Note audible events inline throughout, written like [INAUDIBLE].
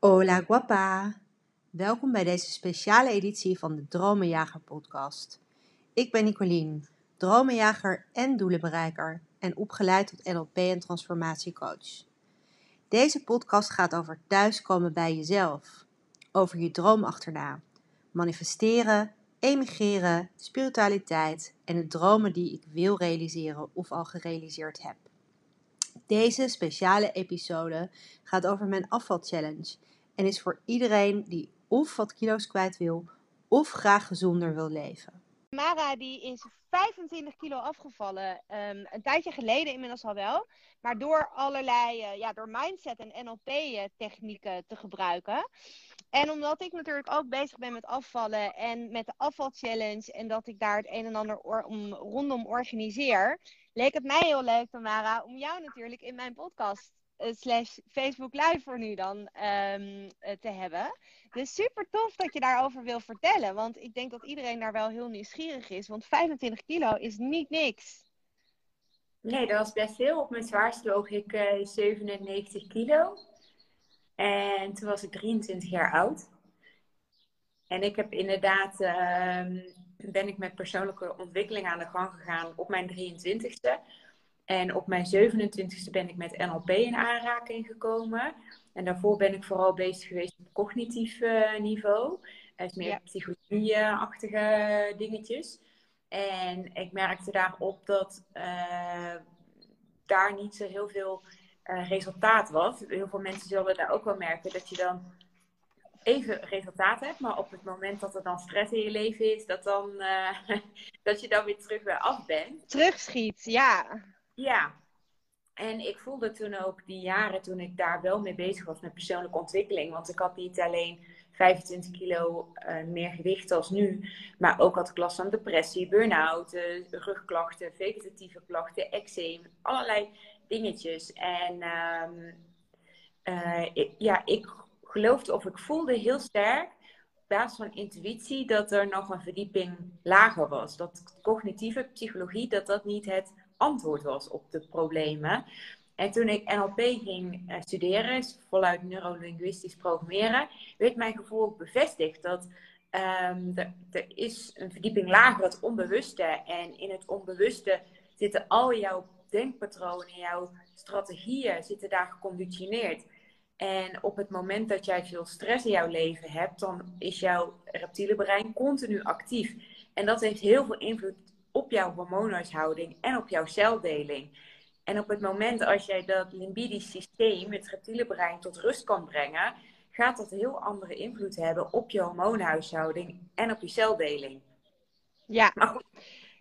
Hola guapa! Welkom bij deze speciale editie van de Dromenjager podcast. Ik ben Nicolien, dromenjager en doelenbereiker en opgeleid tot NLP en transformatiecoach. Deze podcast gaat over thuiskomen bij jezelf, over je droom achterna, manifesteren, emigreren, spiritualiteit en de dromen die ik wil realiseren of al gerealiseerd heb. Deze speciale episode gaat over mijn afvalchallenge en is voor iedereen die of wat kilo's kwijt wil of graag gezonder wil leven. Mara die is 25 kilo afgevallen. Ehm, een tijdje geleden inmiddels al wel. Maar door allerlei, uh, ja, door mindset en NLP-technieken te gebruiken. En omdat ik natuurlijk ook bezig ben met afvallen en met de afvalchallenge. En dat ik daar het een en ander om, rondom organiseer. Leek het mij heel leuk, Tamara, om jou natuurlijk in mijn podcast slash Facebook Live voor nu dan um, te hebben. Dus super tof dat je daarover wil vertellen. Want ik denk dat iedereen daar wel heel nieuwsgierig is. Want 25 kilo is niet niks. Nee, dat was best veel. Op mijn zwaarste woog ik uh, 97 kilo. En toen was ik 23 jaar oud. En ik heb inderdaad, uh, ben ik met persoonlijke ontwikkeling aan de gang gegaan op mijn 23ste. En op mijn 27ste ben ik met NLP in aanraking gekomen. En daarvoor ben ik vooral bezig geweest op cognitief uh, niveau. Is meer ja. psychologie-achtige dingetjes. En ik merkte daarop dat uh, daar niet zo heel veel uh, resultaat was. Heel veel mensen zullen daar ook wel merken dat je dan even resultaat hebt, maar op het moment dat er dan stress in je leven is, dat, dan, [LAUGHS] dat je dan weer terug weer af bent. Terugschiet, ja. Ja, en ik voelde toen ook die jaren toen ik daar wel mee bezig was met persoonlijke ontwikkeling. Want ik had niet alleen 25 kilo uh, meer gewicht als nu. Maar ook had ik last van depressie, burn-out, rugklachten, vegetatieve klachten, eczeem. Allerlei dingetjes. En um, uh, ik, ja, ik geloofde of ik voelde heel sterk op basis van intuïtie dat er nog een verdieping lager was. Dat cognitieve psychologie, dat dat niet het antwoord was op de problemen. En toen ik NLP ging uh, studeren, voluit neurolinguistisch programmeren, werd mijn gevoel bevestigd dat um, er, er, is een verdieping lager, het onbewuste. En in het onbewuste zitten al jouw denkpatronen, jouw strategieën zitten daar geconditioneerd. En op het moment dat jij veel stress in jouw leven hebt, dan is jouw reptiele brein continu actief. En dat heeft heel veel invloed op jouw hormoonhuishouding en op jouw celdeling. En op het moment als jij dat limbidisch systeem, het reptiele brein, tot rust kan brengen, gaat dat heel andere invloed hebben op je hormoonhuishouding en op je celdeling. Ja.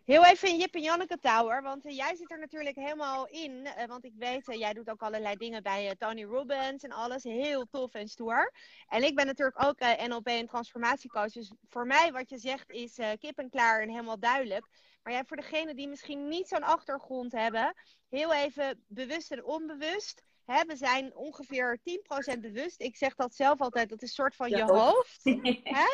Heel even in Jip en Janneke Tower, want uh, jij zit er natuurlijk helemaal in. Uh, want ik weet, uh, jij doet ook allerlei dingen bij Tony Robbins en alles. Heel tof en stoer. En ik ben natuurlijk ook NLP en transformatiecoach. Dus voor mij wat je zegt is kip en klaar en helemaal duidelijk. Maar ja, voor degenen die misschien niet zo'n achtergrond hebben, heel even bewust en onbewust. Hè, we zijn ongeveer 10% bewust. Ik zeg dat zelf altijd, dat is een soort van ja, je hoofd. [LAUGHS] Hè?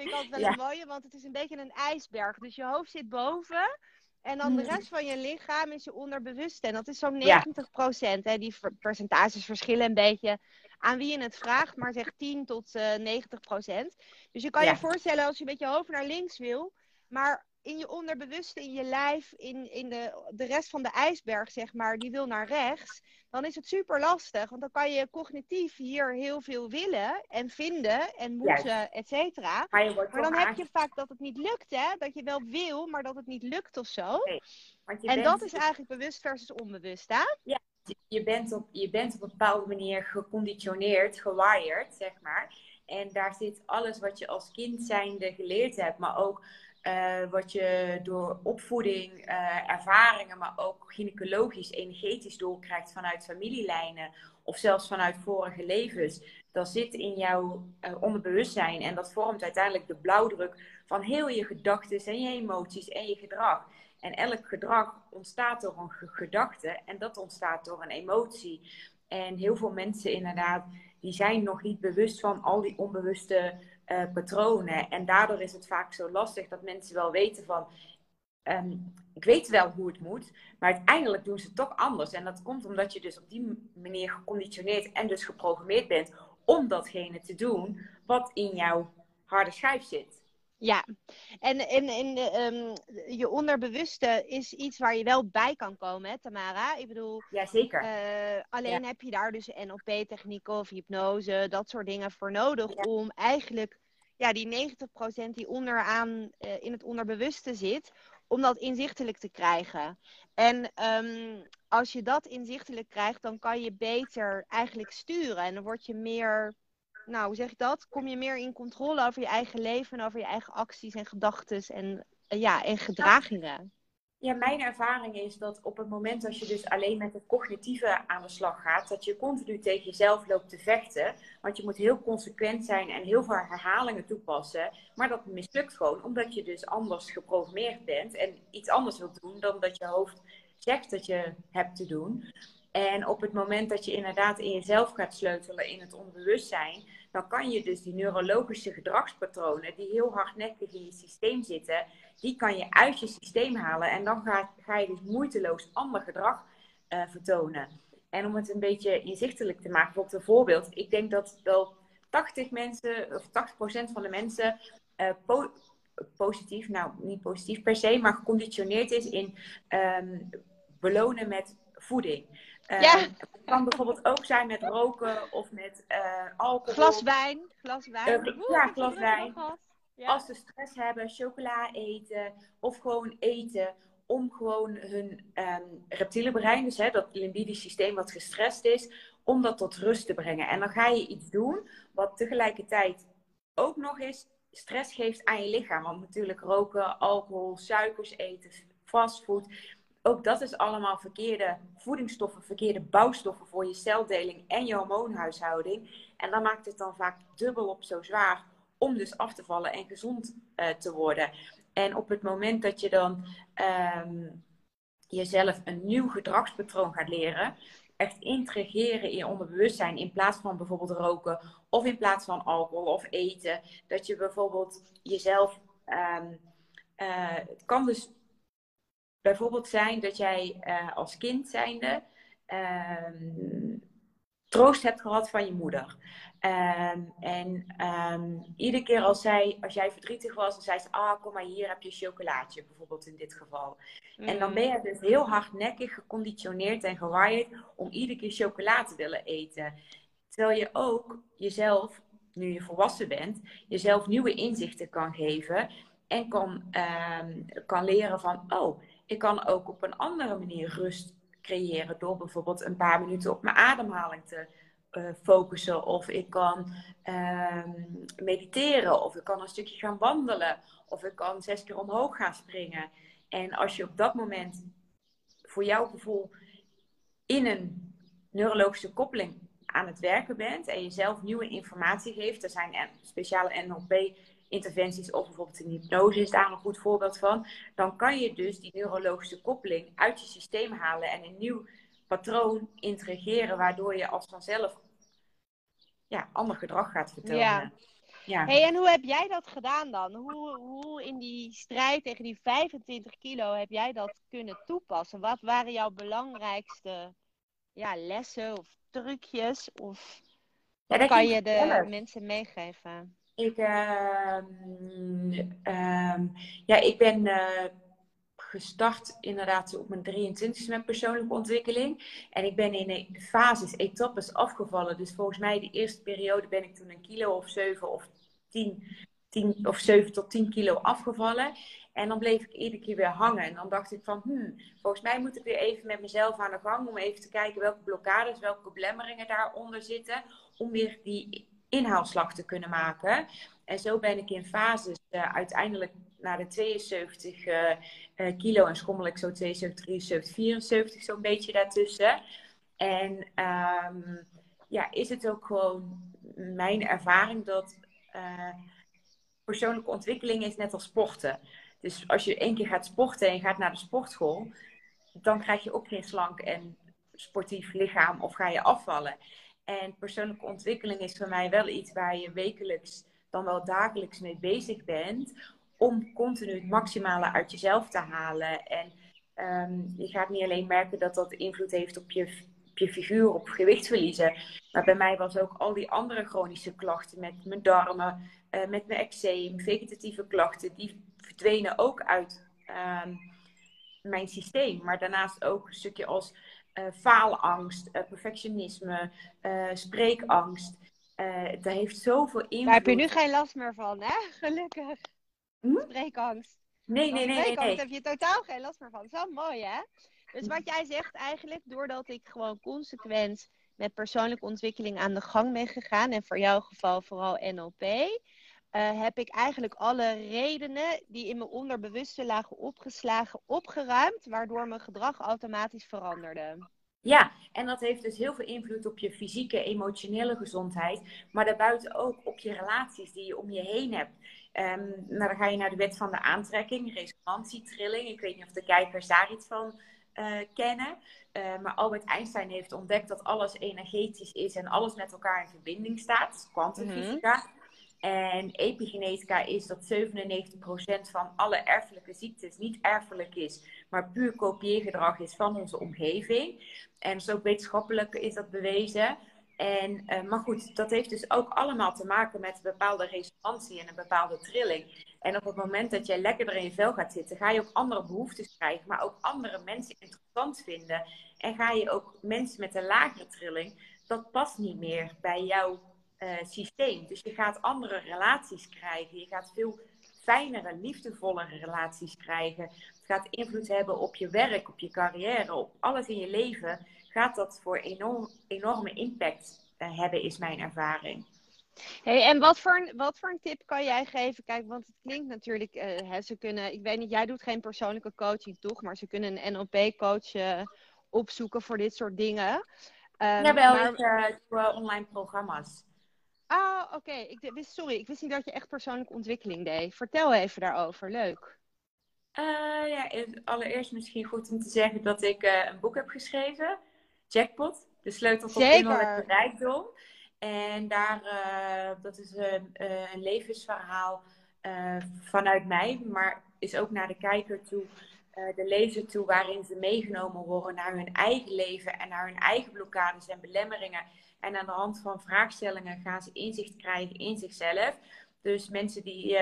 Vind ik altijd wel ja. een mooie, want het is een beetje een ijsberg. Dus je hoofd zit boven. En dan de rest van je lichaam is je onderbewust. En dat is zo'n 90 procent. Ja. Die percentages verschillen een beetje aan wie je het vraagt. Maar zeg 10 tot uh, 90 procent. Dus je kan ja. je voorstellen als je met je hoofd naar links wil. Maar in je onderbewuste, in je lijf, in, in de, de rest van de ijsberg, zeg maar, die wil naar rechts, dan is het super lastig. Want dan kan je cognitief hier heel veel willen en vinden en moeten, et cetera. Maar, maar, dan heb je vaak dat het niet lukt, hè? Dat je wel wil, maar dat het niet lukt of zo. En bent... dat is eigenlijk bewust versus onbewust, hè? Ja, je bent op, je bent op een bepaalde manier geconditioneerd, gewired, zeg maar. En daar zit alles wat je als kind zijnde geleerd hebt, maar ook uh, wat je door opvoeding, uh, ervaringen, maar ook gynaecologisch, energetisch doorkrijgt vanuit familielijnen of zelfs vanuit vorige levens, dat zit in jouw uh, onderbewustzijn en dat vormt uiteindelijk de blauwdruk van heel je gedachten en je emoties en je gedrag. En elk gedrag ontstaat door een gedachte en dat ontstaat door een emotie. En heel veel mensen inderdaad, die zijn nog niet bewust van al die onbewuste uh, patronen. En daardoor is het vaak zo lastig dat mensen wel weten van. Um, ik weet wel hoe het moet, maar uiteindelijk doen ze het toch anders. En dat komt omdat je dus op die manier geconditioneerd en dus geprogrammeerd bent om datgene te doen wat in jouw harde schijf zit. Ja, en, en, en um, je onderbewuste is iets waar je wel bij kan komen, hè, Tamara? Ik bedoel, ja, zeker. Uh, alleen heb je daar dus NLP-technieken of hypnose, dat soort dingen voor nodig om eigenlijk ja, die 90% die onderaan uh, in het onderbewuste zit, om dat inzichtelijk te krijgen. En um, als je dat inzichtelijk krijgt, dan kan je beter eigenlijk sturen en dan word je meer nou, hoe zeg ik dat? Kom je meer in controle over je eigen leven en over je eigen acties en gedachten en, uh, ja, en gedragingen. Ja, mijn ervaring is dat op het moment dat je dus alleen met het cognitieve aan de slag gaat, dat je continu tegen jezelf loopt te vechten. Want je moet heel consequent zijn en heel veel herhalingen toepassen. Maar dat mislukt gewoon omdat je dus anders geprogrammeerd bent en iets anders wilt doen dan dat je hoofd zegt dat je hebt te doen. En op het moment dat je inderdaad in jezelf gaat sleutelen in het onbewustzijn, dan kan je dus die neurologische gedragspatronen die heel hardnekkig in je systeem zitten, die kan je uit je systeem halen. En dan ga, ga je dus moeiteloos ander gedrag uh, vertonen. En om het een beetje inzichtelijk te maken, bijvoorbeeld een voorbeeld. Ik denk dat wel 80 mensen, of 80% van de mensen po positief, nou niet positief per se, maar geconditioneerd is in um, belonen met voeding. Uh, ja. Het kan bijvoorbeeld ook zijn met roken of met uh, alcohol. Glas wijn. Glas wijn. Uh, ja, glas wijn. Ja. Als ze stress hebben, chocola eten of gewoon eten om gewoon hun um, reptiele brein, dus hè, dat limbidisch systeem wat gestrest is, om dat tot rust te brengen. En dan ga je iets doen wat tegelijkertijd ook nog eens stress geeft aan je lichaam. Want natuurlijk roken, alcohol, suikers eten, fastfood ook dat is allemaal verkeerde voedingsstoffen, verkeerde bouwstoffen voor je celdeling en je hormoonhuishouding. En dan maakt het dan vaak dubbel op zo zwaar om dus af te vallen en gezond uh, te worden. En op het moment dat je dan um, jezelf een nieuw gedragspatroon gaat leren, echt integreren in je onderbewustzijn in plaats van bijvoorbeeld roken of in plaats van alcohol of eten, dat je bijvoorbeeld jezelf. Um, uh, het kan dus bijvoorbeeld zijn dat jij uh, als kind zijnde uh, troost hebt gehad van je moeder. Um, en um, iedere keer als, zij, als jij verdrietig was, dan zei ze: Ah, kom maar hier heb je een chocolaatje, bijvoorbeeld in dit geval. Mm. En dan mm. ben je dus heel hardnekkig geconditioneerd en gewaaid om iedere keer chocolade te willen eten. Terwijl je ook jezelf, nu je volwassen bent, jezelf nieuwe inzichten kan geven en kan, um, kan leren van: Oh, ik kan ook op een andere manier rust creëren door bijvoorbeeld een paar minuten op mijn ademhaling te uh, focussen. Of ik kan uh, mediteren. Of ik kan een stukje gaan wandelen. Of ik kan zes keer omhoog gaan springen. En als je op dat moment voor jouw gevoel in een neurologische koppeling aan het werken bent en jezelf nieuwe informatie geeft, er zijn speciale NLP interventies of bijvoorbeeld een hypnose is daar een goed voorbeeld van, dan kan je dus die neurologische koppeling uit je systeem halen en een nieuw patroon integreren, waardoor je als vanzelf ja, ander gedrag gaat vertonen. Ja. Ja. Hey, en hoe heb jij dat gedaan dan? Hoe, hoe in die strijd tegen die 25 kilo heb jij dat kunnen toepassen? Wat waren jouw belangrijkste ja, lessen of trucjes? Of ja, kan je de mensen meegeven? Ik, uh, ja, ik ben uh, gestart inderdaad op mijn 23 met persoonlijke ontwikkeling. En ik ben in fases, etappes afgevallen. Dus volgens mij de eerste periode ben ik toen een kilo of 7 of 10, 10 of 7 tot 10 kilo afgevallen. En dan bleef ik iedere keer weer hangen. En dan dacht ik van, hmm, volgens mij moet ik weer even met mezelf aan de gang. Om even te kijken welke blokkades, welke belemmeringen daaronder zitten. Om weer die inhaalslag te kunnen maken. En zo ben ik in fases uh, uiteindelijk naar de 72 uh, uh, kilo en schommel ik zo 72, 73, 74, zo'n beetje daartussen. En um, ja, is het ook gewoon mijn ervaring dat eh, persoonlijke ontwikkeling is net als sporten. Dus als je één keer gaat sporten en je gaat naar de sportschool, dan krijg je ook geen slank en sportief lichaam of ga je afvallen. En persoonlijke ontwikkeling is voor mij wel iets waar je wekelijks, dan wel dagelijks mee bezig bent. Om continu het maximale uit jezelf te halen. En um, je gaat niet alleen merken dat dat invloed heeft op je, je figuur, op gewicht verliezen. Maar bij mij was ook al die andere chronische klachten met mijn darmen, uh, met mijn eczeem, vegetatieve klachten, die verdwenen ook uit ehm, mijn systeem. Maar daarnaast ook een stukje als faalangst, uh, perfectionisme, spreekangst. dat heeft zoveel invloed. Daar heb je nu geen last meer van, hè? [LAUGHS] Gelukkig. Hm? Spreekangst. Nee, nee, nee. nee, nee. heb je totaal geen last meer van. Dat is wel mooi, hè? Dus wat jij zegt eigenlijk, doordat ik gewoon consequent met persoonlijke ontwikkeling aan de gang ben gegaan, en voor jouw geval vooral NLP, uh, heb ik eigenlijk alle redenen die in mijn onderbewuste lagen opgeslagen, opgeruimd, waardoor mijn gedrag automatisch veranderde. Ja, en dat heeft dus heel veel invloed op je fysieke, emotionele gezondheid, maar daarbuiten ook op je relaties die je om je heen hebt. Um, nou, dan ga je naar de wet van de aantrekking, resonantietrilling. Ik weet niet of de kijkers daar iets van uh, kennen. Uh, maar Albert Einstein heeft ontdekt dat alles energetisch is en alles met elkaar in verbinding staat. Kwantumfysica. Mm En epigenetica is dat 97% van alle erfelijke ziektes niet erfelijk is, maar puur kopieergedrag is van onze omgeving. En ook wetenschappelijk is dat bewezen. En, uh, maar goed, dat heeft dus ook allemaal te maken met een bepaalde resonantie en een bepaalde trilling. En op het moment dat jij lekkerder in je vel gaat zitten, ga je ook andere behoeftes krijgen, maar ook andere mensen interessant vinden. En ga je ook mensen met een lagere trilling, dat past niet meer bij jouw uh, systeem. Dus je gaat andere relaties krijgen. Je gaat veel fijnere, liefdevollere relaties krijgen. Het gaat invloed hebben op je werk, op je carrière, op alles in je leven. Gaat dat voor enorm, enorme impact uh, hebben, is mijn ervaring. Hey, en wat voor, een, wat voor een tip kan jij geven? Kijk, want het klinkt natuurlijk, uh, hè, ze kunnen, ik weet niet, jij doet geen persoonlijke coaching toch, maar ze kunnen een NLP-coach uh, opzoeken voor dit soort dingen. Um, Jawel, maar... ik doe online programma's. Ah, oké. Okay. Ik Sorry, ik wist niet dat je echt persoonlijke ontwikkeling deed. Vertel even daarover, leuk. ja, allereerst misschien goed om te zeggen dat ik een boek heb geschreven, Jackpot, de sleutel tot innerlijke rijkdom. En daar, uh, dat is een, uh, een levensverhaal uh, vanuit mij, maar is ook naar de kijker toe, de lezer toe, waarin ze meegenomen worden naar hun eigen leven en naar hun eigen blokkades en belemmeringen. En aan de hand van vraagstellingen gaan ze inzicht krijgen in zichzelf. Dus mensen die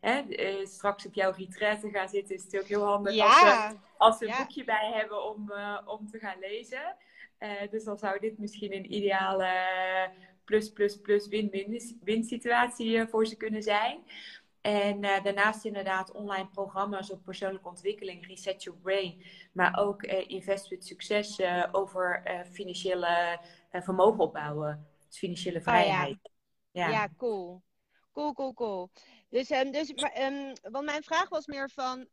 hè, straks op jouw retraite gaan zitten, is het natuurlijk heel handig als, ze, als ze een boekje bij hebben om, om te gaan lezen. dus dan zou dit misschien een ideale plus, plus, plus win-win situatie eh, voor ze kunnen zijn. En daarnaast inderdaad online programma's op persoonlijke ontwikkeling, Reset Your Brain. Maar ook Invest with Succes uh, over financiële vermogen opbouwen. Dus financiële vrijheid. Oh, ja. Ja. ja. cool. Cool, cool, cool. Dus, um, dus maar, um, want mijn vraag was meer van,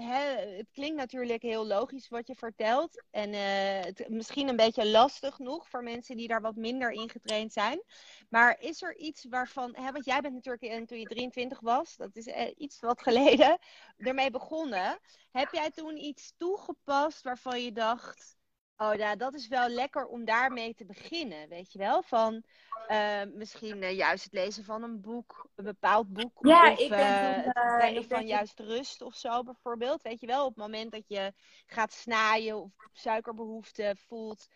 het klinkt natuurlijk heel logisch wat je vertelt. En uh, het, misschien een beetje lastig nog voor mensen die daar wat minder in getraind zijn. Maar is er iets waarvan, hè, want jij bent natuurlijk toen je 23 was, dat is iets wat geleden, [LAUGHS] ermee begonnen. Heb jij toen iets toegepast waarvan je dacht, Oh ja, dat is wel lekker om daarmee te beginnen, weet je wel? Van uh, misschien uh, juist het lezen van een boek, een bepaald boek. Ja, of ik ben uh, het brengen van ben... juist rust of zo bijvoorbeeld. Weet je wel, op het moment dat je gaat snijden of suikerbehoefte voelt,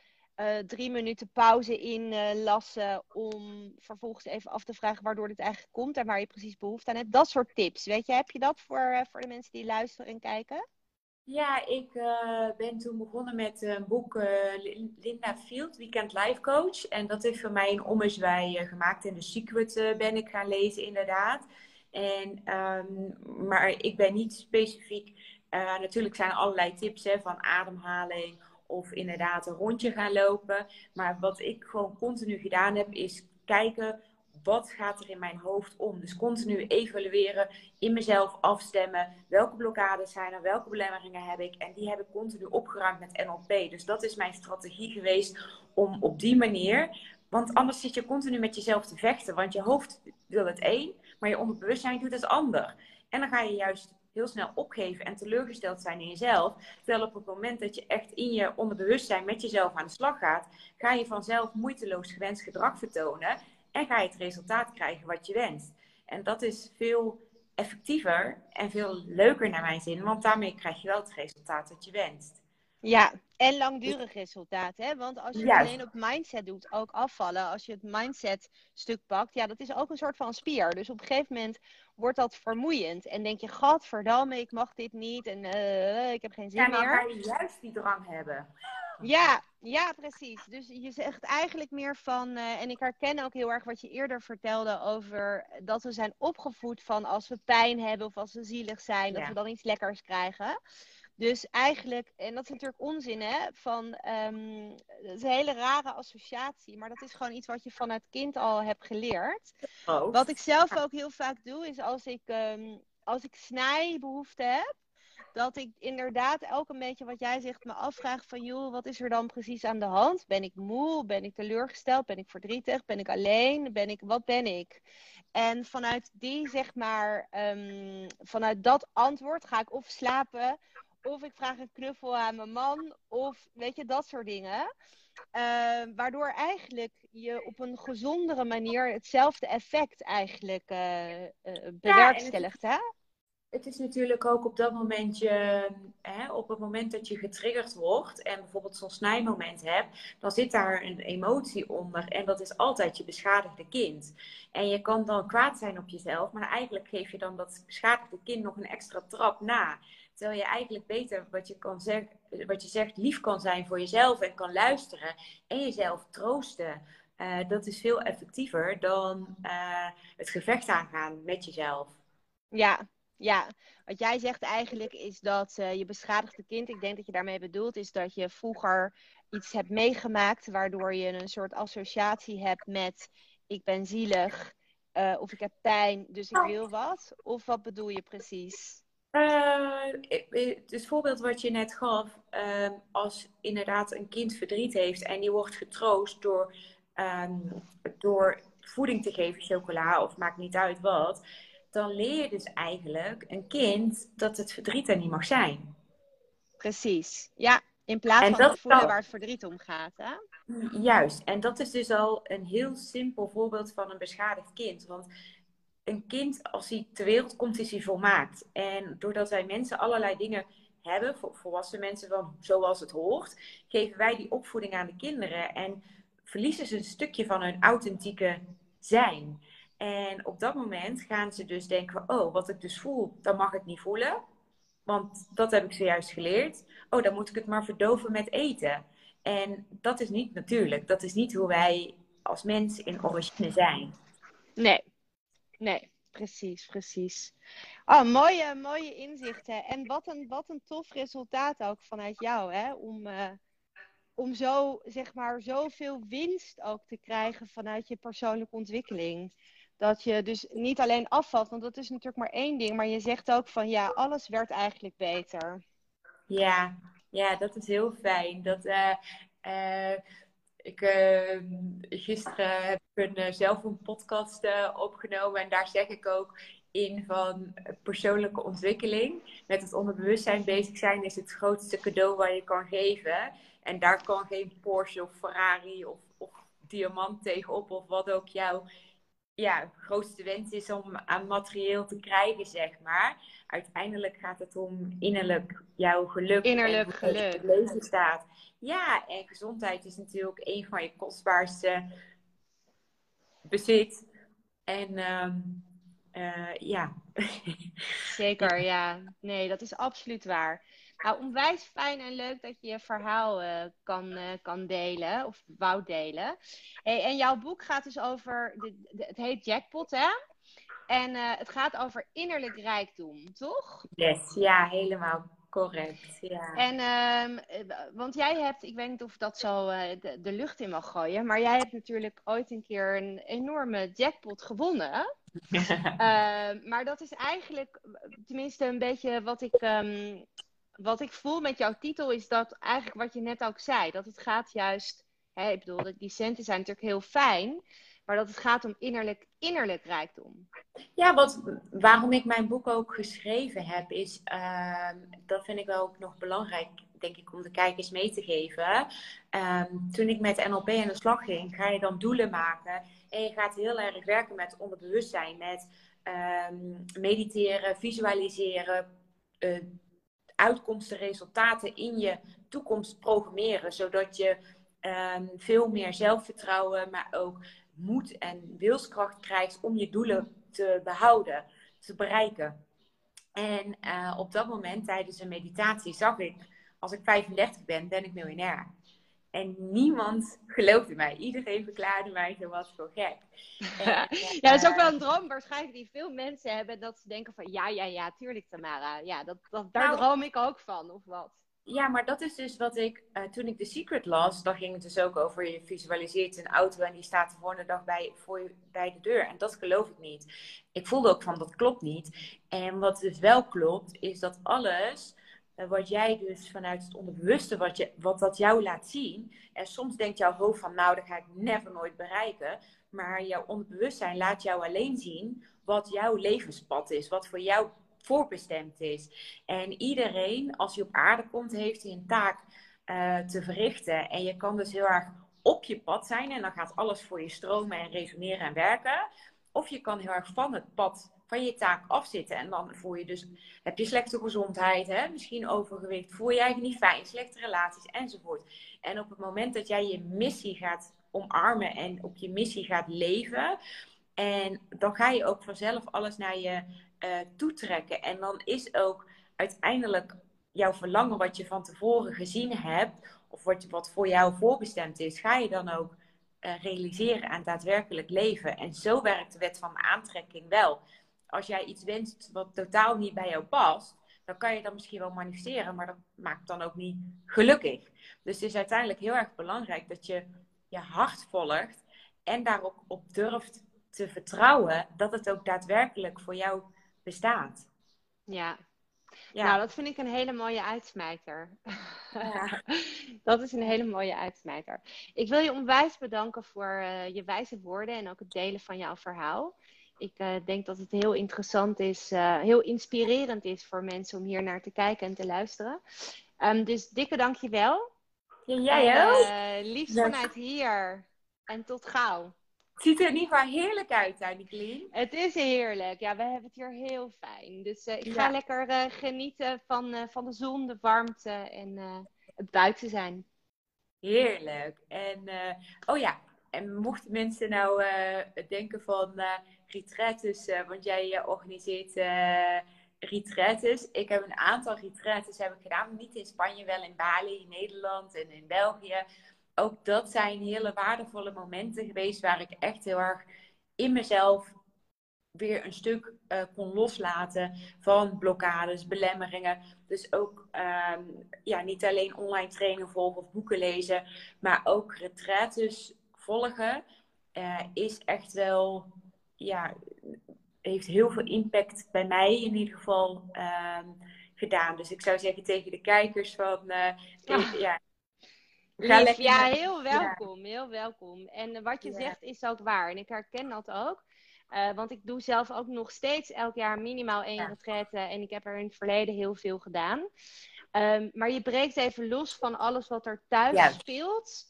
drie minuten pauze inlassen om vervolgens even af te vragen waardoor dit eigenlijk komt en waar je precies behoefte aan hebt. Dat soort tips, weet je, heb je dat voor, voor de mensen die luisteren en kijken? Ja, ik uh, ben toen begonnen met een boek uh, Linda Field, Weekend Life Coach. En dat heeft voor mij een ommezwaai gemaakt. En de Secret ben ik gaan lezen, inderdaad. En, um, maar ik ben niet specifiek. natuurlijk zijn er allerlei tips hè, van ademhaling of inderdaad een rondje gaan lopen. Maar wat ik gewoon continu gedaan heb, is kijken wat gaat er in mijn hoofd om? Dus continu evalueren, in mezelf afstemmen. Welke blokkades zijn er? Welke belemmeringen heb ik? En die heb ik continu opgeruimd met NLP. Dus dat is mijn strategie geweest om op die manier. Want anders zit je continu met jezelf te vechten. Want je hoofd wil het één, maar je onderbewustzijn doet het ander. En dan ga je juist heel snel opgeven en teleurgesteld zijn in jezelf. Terwijl op het moment dat je echt in je onderbewustzijn met jezelf aan de slag gaat, ga je vanzelf moeiteloos gewenst gedrag vertonen. En ga je het resultaat krijgen wat je wenst. En dat is veel effectiever en veel leuker naar mijn zin, want daarmee krijg je wel het resultaat dat je wenst. Ja, en langdurig resultaat. Hè? Want als je het alleen op mindset doet, ook afvallen. Als je het mindset stuk pakt, ja, dat is ook een soort van spier. Dus op een gegeven moment wordt dat vermoeiend. En denk je, gadverdamme, ik mag dit niet. En uh, ik heb geen zin ja, meer. Ja, maar je juist die drang hebben. Ja, ja, precies. Dus je zegt eigenlijk meer van, uh, en ik herken ook heel erg wat je eerder vertelde over dat we zijn opgevoed van als we pijn hebben of als we zielig zijn, dat we dan iets lekkers krijgen. Dus eigenlijk, en dat is natuurlijk onzin, hè? Van, um, dat is een hele rare associatie, maar dat is gewoon iets wat je vanuit kind al hebt geleerd. Oh. Wat ik zelf ook heel vaak doe, is als ik, um, als ik snijbehoefte heb, dat ik inderdaad elk een beetje wat jij zegt me afvraag van joh, wat is er dan precies aan de hand? Ben ik moe? Ben ik teleurgesteld? Ben ik verdrietig? Ben ik alleen? Ben ik, wat ben ik? En vanuit die, zeg maar, um, vanuit dat antwoord ga ik of slapen of ik vraag een knuffel aan mijn man. Of weet je, dat soort dingen. Uh, waardoor eigenlijk je op een gezondere manier hetzelfde effect eigenlijk uh, uh, bewerkstelligt. Ja, het is natuurlijk ook op dat moment je, hè, op het moment dat je getriggerd wordt en bijvoorbeeld zo'n snijmoment hebt, dan zit daar een emotie onder en dat is altijd je beschadigde kind. En je kan dan kwaad zijn op jezelf, maar eigenlijk geef je dan dat beschadigde kind nog een extra trap na. Terwijl je eigenlijk beter wat je, kan wat je zegt lief kan zijn voor jezelf en kan luisteren en jezelf troosten. Uh, dat is veel effectiever dan uh, het gevecht aangaan met jezelf. Ja, ja, wat jij zegt eigenlijk is dat uh, je beschadigde kind, ik denk dat je daarmee bedoelt, is dat je vroeger iets hebt meegemaakt waardoor je een soort associatie hebt met ik ben zielig uh, of ik heb pijn, dus ik wil wat. Of wat bedoel je precies? Uh, het voorbeeld wat je net gaf, uh, als inderdaad een kind verdriet heeft en die wordt getroost door, um, door voeding te geven, chocola of maakt niet uit wat, dan leer je dus eigenlijk een kind dat het verdriet er niet mag zijn. Precies, ja. In plaats van dat voelen waar het verdriet om gaat. Hè? Juist, en dat is dus al een heel simpel voorbeeld van een beschadigd kind. Want een kind, als hij ter wereld komt, is hij volmaakt. En doordat wij mensen allerlei dingen hebben, voor volwassen mensen van zoals het hoort, geven wij die opvoeding aan de kinderen en verliezen ze een stukje van hun authentieke zijn. En op dat moment gaan ze dus denken: oh, wat ik dus voel, dan mag ik niet voelen. Want dat heb ik zojuist geleerd. Oh, dan moet ik het maar verdoven met eten. En dat is niet natuurlijk. Dat is niet hoe wij als mens in origine zijn. Nee, nee, precies, precies. Oh, mooie, mooie inzichten. En wat een, wat een tof resultaat ook vanuit jou, hè? Om, uh, om zo, zeg maar, zoveel winst ook te krijgen vanuit je persoonlijke ontwikkeling. Dat je dus niet alleen afvalt, want dat is natuurlijk maar één ding. Maar je zegt ook van ja, alles werd eigenlijk beter. Ja, ja dat is heel fijn. Dat, uh, uh, ik, uh, gisteren heb ik een, zelf een podcast opgenomen en daar zeg ik ook in van persoonlijke ontwikkeling. Met het onderbewustzijn bezig zijn is het grootste cadeau wat je kan geven. En daar kan geen Porsche of Ferrari of, of diamant tegenop of wat ook jouw ja, grootste wens is om aan materieel te krijgen, zeg maar. Uiteindelijk gaat het om innerlijk jouw geluk. Innerlijk geluk. Het leven staat. Ja, en gezondheid is natuurlijk een van je kostbaarste bezit. En um, uh, ja. [LAUGHS] Zeker, ja. Nee, dat is absoluut waar. Nou, onwijs fijn en leuk dat je je verhaal uh, kan, uh, kan delen, of wou delen. Hey, en jouw boek gaat dus over, de, de, het heet Jackpot, hè? En uh, het gaat over innerlijk rijkdom, toch? Yes, ja, helemaal correct. Ja. En, um, want jij hebt, ik weet niet of dat zo de, de, lucht in mag gooien, maar jij hebt natuurlijk ooit een keer een enorme jackpot gewonnen. [LAUGHS] maar dat is eigenlijk, tenminste een beetje wat ik um, wat ik voel met jouw titel is dat eigenlijk wat je net ook zei. Dat het gaat juist, hè, ik bedoel, die centen zijn natuurlijk heel fijn. Maar dat het gaat om innerlijk, innerlijk rijkdom. Ja, wat, waarom ik mijn boek ook geschreven heb, is, uh, dat vind ik wel ook nog belangrijk, denk ik, om de kijkers mee te geven. Uh, toen ik met NLP aan de slag ging, ga je dan doelen maken. En je gaat heel erg werken met onderbewustzijn, met uh, mediteren, visualiseren, uh, uitkomsten, resultaten in je toekomst programmeren. Zodat je ehm, veel meer zelfvertrouwen, maar ook moed en wilskracht krijgt om je doelen te behouden, te bereiken. En uh, op dat moment tijdens een meditatie zag ik, als ik 35 ben, ben ik miljonair. En niemand geloofde mij. Iedereen verklaarde mij zo wat voor gek. [LAUGHS] ja, dat is ook wel een droom waarschijnlijk die veel mensen hebben. Dat ze denken van ja, ja, ja, tuurlijk Tamara. Ja, dat, dat, daar nou, droom ik ook van, of wat? Ja, maar dat is dus wat ik, uh, toen ik The Secret las, dan ging het dus ook over je visualiseert een auto en die staat de volgende dag bij, voor je, bij de deur. En dat geloof ik niet. Ik voelde ook van dat klopt niet. En wat dus wel klopt, is dat alles wat jij dus vanuit het onderbewuste, wat, je, wat dat jou laat zien. En soms denkt jouw hoofd van nou, dat ga ik never nooit bereiken. Maar jouw onderbewustzijn laat jou alleen zien wat jouw levenspad is. Wat voor jou voorbestemd is. En iedereen, als hij op aarde komt, heeft hij een taak uh, te verrichten. En je kan dus heel erg op je pad zijn en dan gaat alles voor je stromen en resoneren en werken. Of je kan heel erg van het pad van je taak afzitten. En dan voel je dus, heb je slechte gezondheid, hè? misschien overgewicht, voel je eigenlijk niet fijn, slechte relaties enzovoort. En op het moment dat jij je missie gaat omarmen en op je missie gaat leven, en dan ga je ook vanzelf alles naar je uh, toetrekken. En dan is ook uiteindelijk jouw verlangen wat je van tevoren gezien hebt, of wat, wat voor jou voorbestemd is, ga je dan ook uh, realiseren en daadwerkelijk leven. En zo werkt de wet van aantrekking wel. Als jij iets wenst wat totaal niet bij jou past, dan kan je dat misschien wel manifesteren, maar dat maakt dan ook niet gelukkig. Dus het is uiteindelijk heel erg belangrijk dat je je hart volgt en daarop op durft te vertrouwen dat het ook daadwerkelijk voor jou bestaat. Ja. ja. Nou, dat vind ik een hele mooie uitsmijter. Ja. [LAUGHS] dat is een hele mooie uitsmijter. Ik wil je onwijs bedanken voor uh, je wijze woorden en ook het delen van jouw verhaal. Ik uh, denk dat het heel interessant is, uh, heel inspirerend is voor mensen om hier naar te kijken en te luisteren. Um, dus dikke dankjewel. Ja, jij ook. liefst vanuit hier. En tot gauw. Het ziet er ieder geval heerlijk uit, Annie Het is heerlijk. Ja, we hebben het hier heel fijn. Dus uh, ik ga lekker uh, genieten van, uh, van de zon, de warmte en het buiten zijn. Heerlijk. En oh ja, en mochten mensen nou denken van retretes, want jij organiseert retretes. Ik heb een aantal retretes heb ik gedaan, niet in Spanje, wel in Bali, in Nederland en in België ook dat zijn hele waardevolle momenten geweest waar ik echt heel erg in mezelf weer een stuk uh, kon loslaten van blokkades, belemmeringen. Dus ook ehm, ja, niet alleen online trainen volgen of boeken lezen, maar ook retraites volgen uh, is echt wel, ja, heeft heel veel impact bij mij in ieder geval uh, gedaan. Dus ik zou zeggen tegen de kijkers van, uh, ja, ja, heel welkom, heel welkom. En wat je zegt is ook waar. En ik herken dat ook. Uh, want ik doe zelf ook nog steeds elk jaar minimaal één ja. retraite. En ik heb er in het verleden heel veel gedaan. Um, maar je breekt even los van alles wat er thuis ja. speelt.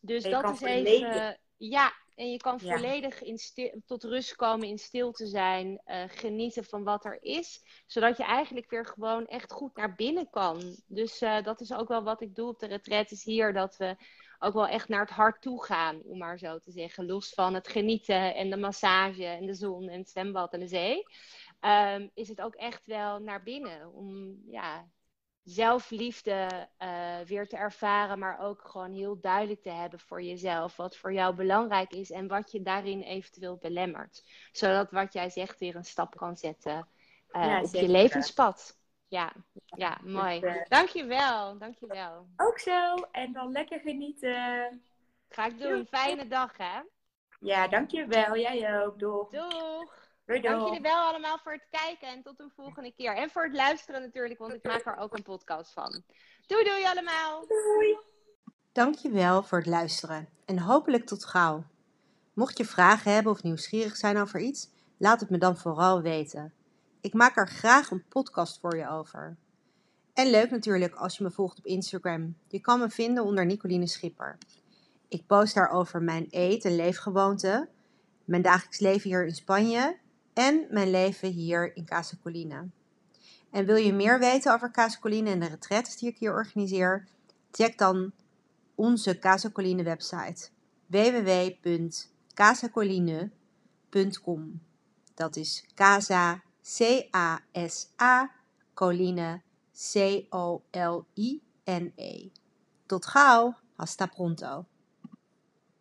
Dus dat is even. Ja, en je kan volledig in tot rust komen, in stilte zijn, uh, genieten van wat er is. Zodat je eigenlijk weer gewoon echt goed naar binnen kan. Dus uh, dat is ook wel wat ik doe op de retretes hier. Dat we ook wel echt naar het hart toe gaan, om maar zo te zeggen. Los van het genieten en de massage en de zon en het zwembad en de zee. Um, is het ook echt wel naar binnen. Om ja, zelfliefde uh, weer te ervaren, maar ook gewoon heel duidelijk te hebben voor jezelf wat voor jou belangrijk is en wat je daarin eventueel belemmert. Zodat wat jij zegt weer een stap kan zetten uh, ja, op je levenspad. Ja, ja, mooi. Dus, uh, dankjewel, dankjewel. Ook zo. En dan lekker genieten. Ga ik doen. Fijne dag, hè? Ja, dankjewel. Jij ook. Doeg. Doeg. Dank jullie wel allemaal voor het kijken en tot een volgende keer. En voor het luisteren natuurlijk, want ik maak er ook een podcast van. Doei doei allemaal! Doei! Dankjewel voor het luisteren en hopelijk tot gauw. Mocht je vragen hebben of nieuwsgierig zijn over iets, laat het me dan vooral weten. Ik maak er graag een podcast voor je over. En leuk natuurlijk als je me volgt op Instagram. Je kan me vinden onder Nicoline Schipper. Ik post daarover mijn eet- en leefgewoonten, mijn dagelijks leven hier in Spanje en mijn leven hier in Casa Colina. En wil je meer weten over Casa Colline en de retretes die ik hier organiseer? Check dan onze Casa Colline website www.casacolline.com. Dat is Casa, C-A-S-A, Colline, C-O-L-I-N-E. Tot gauw, hasta pronto.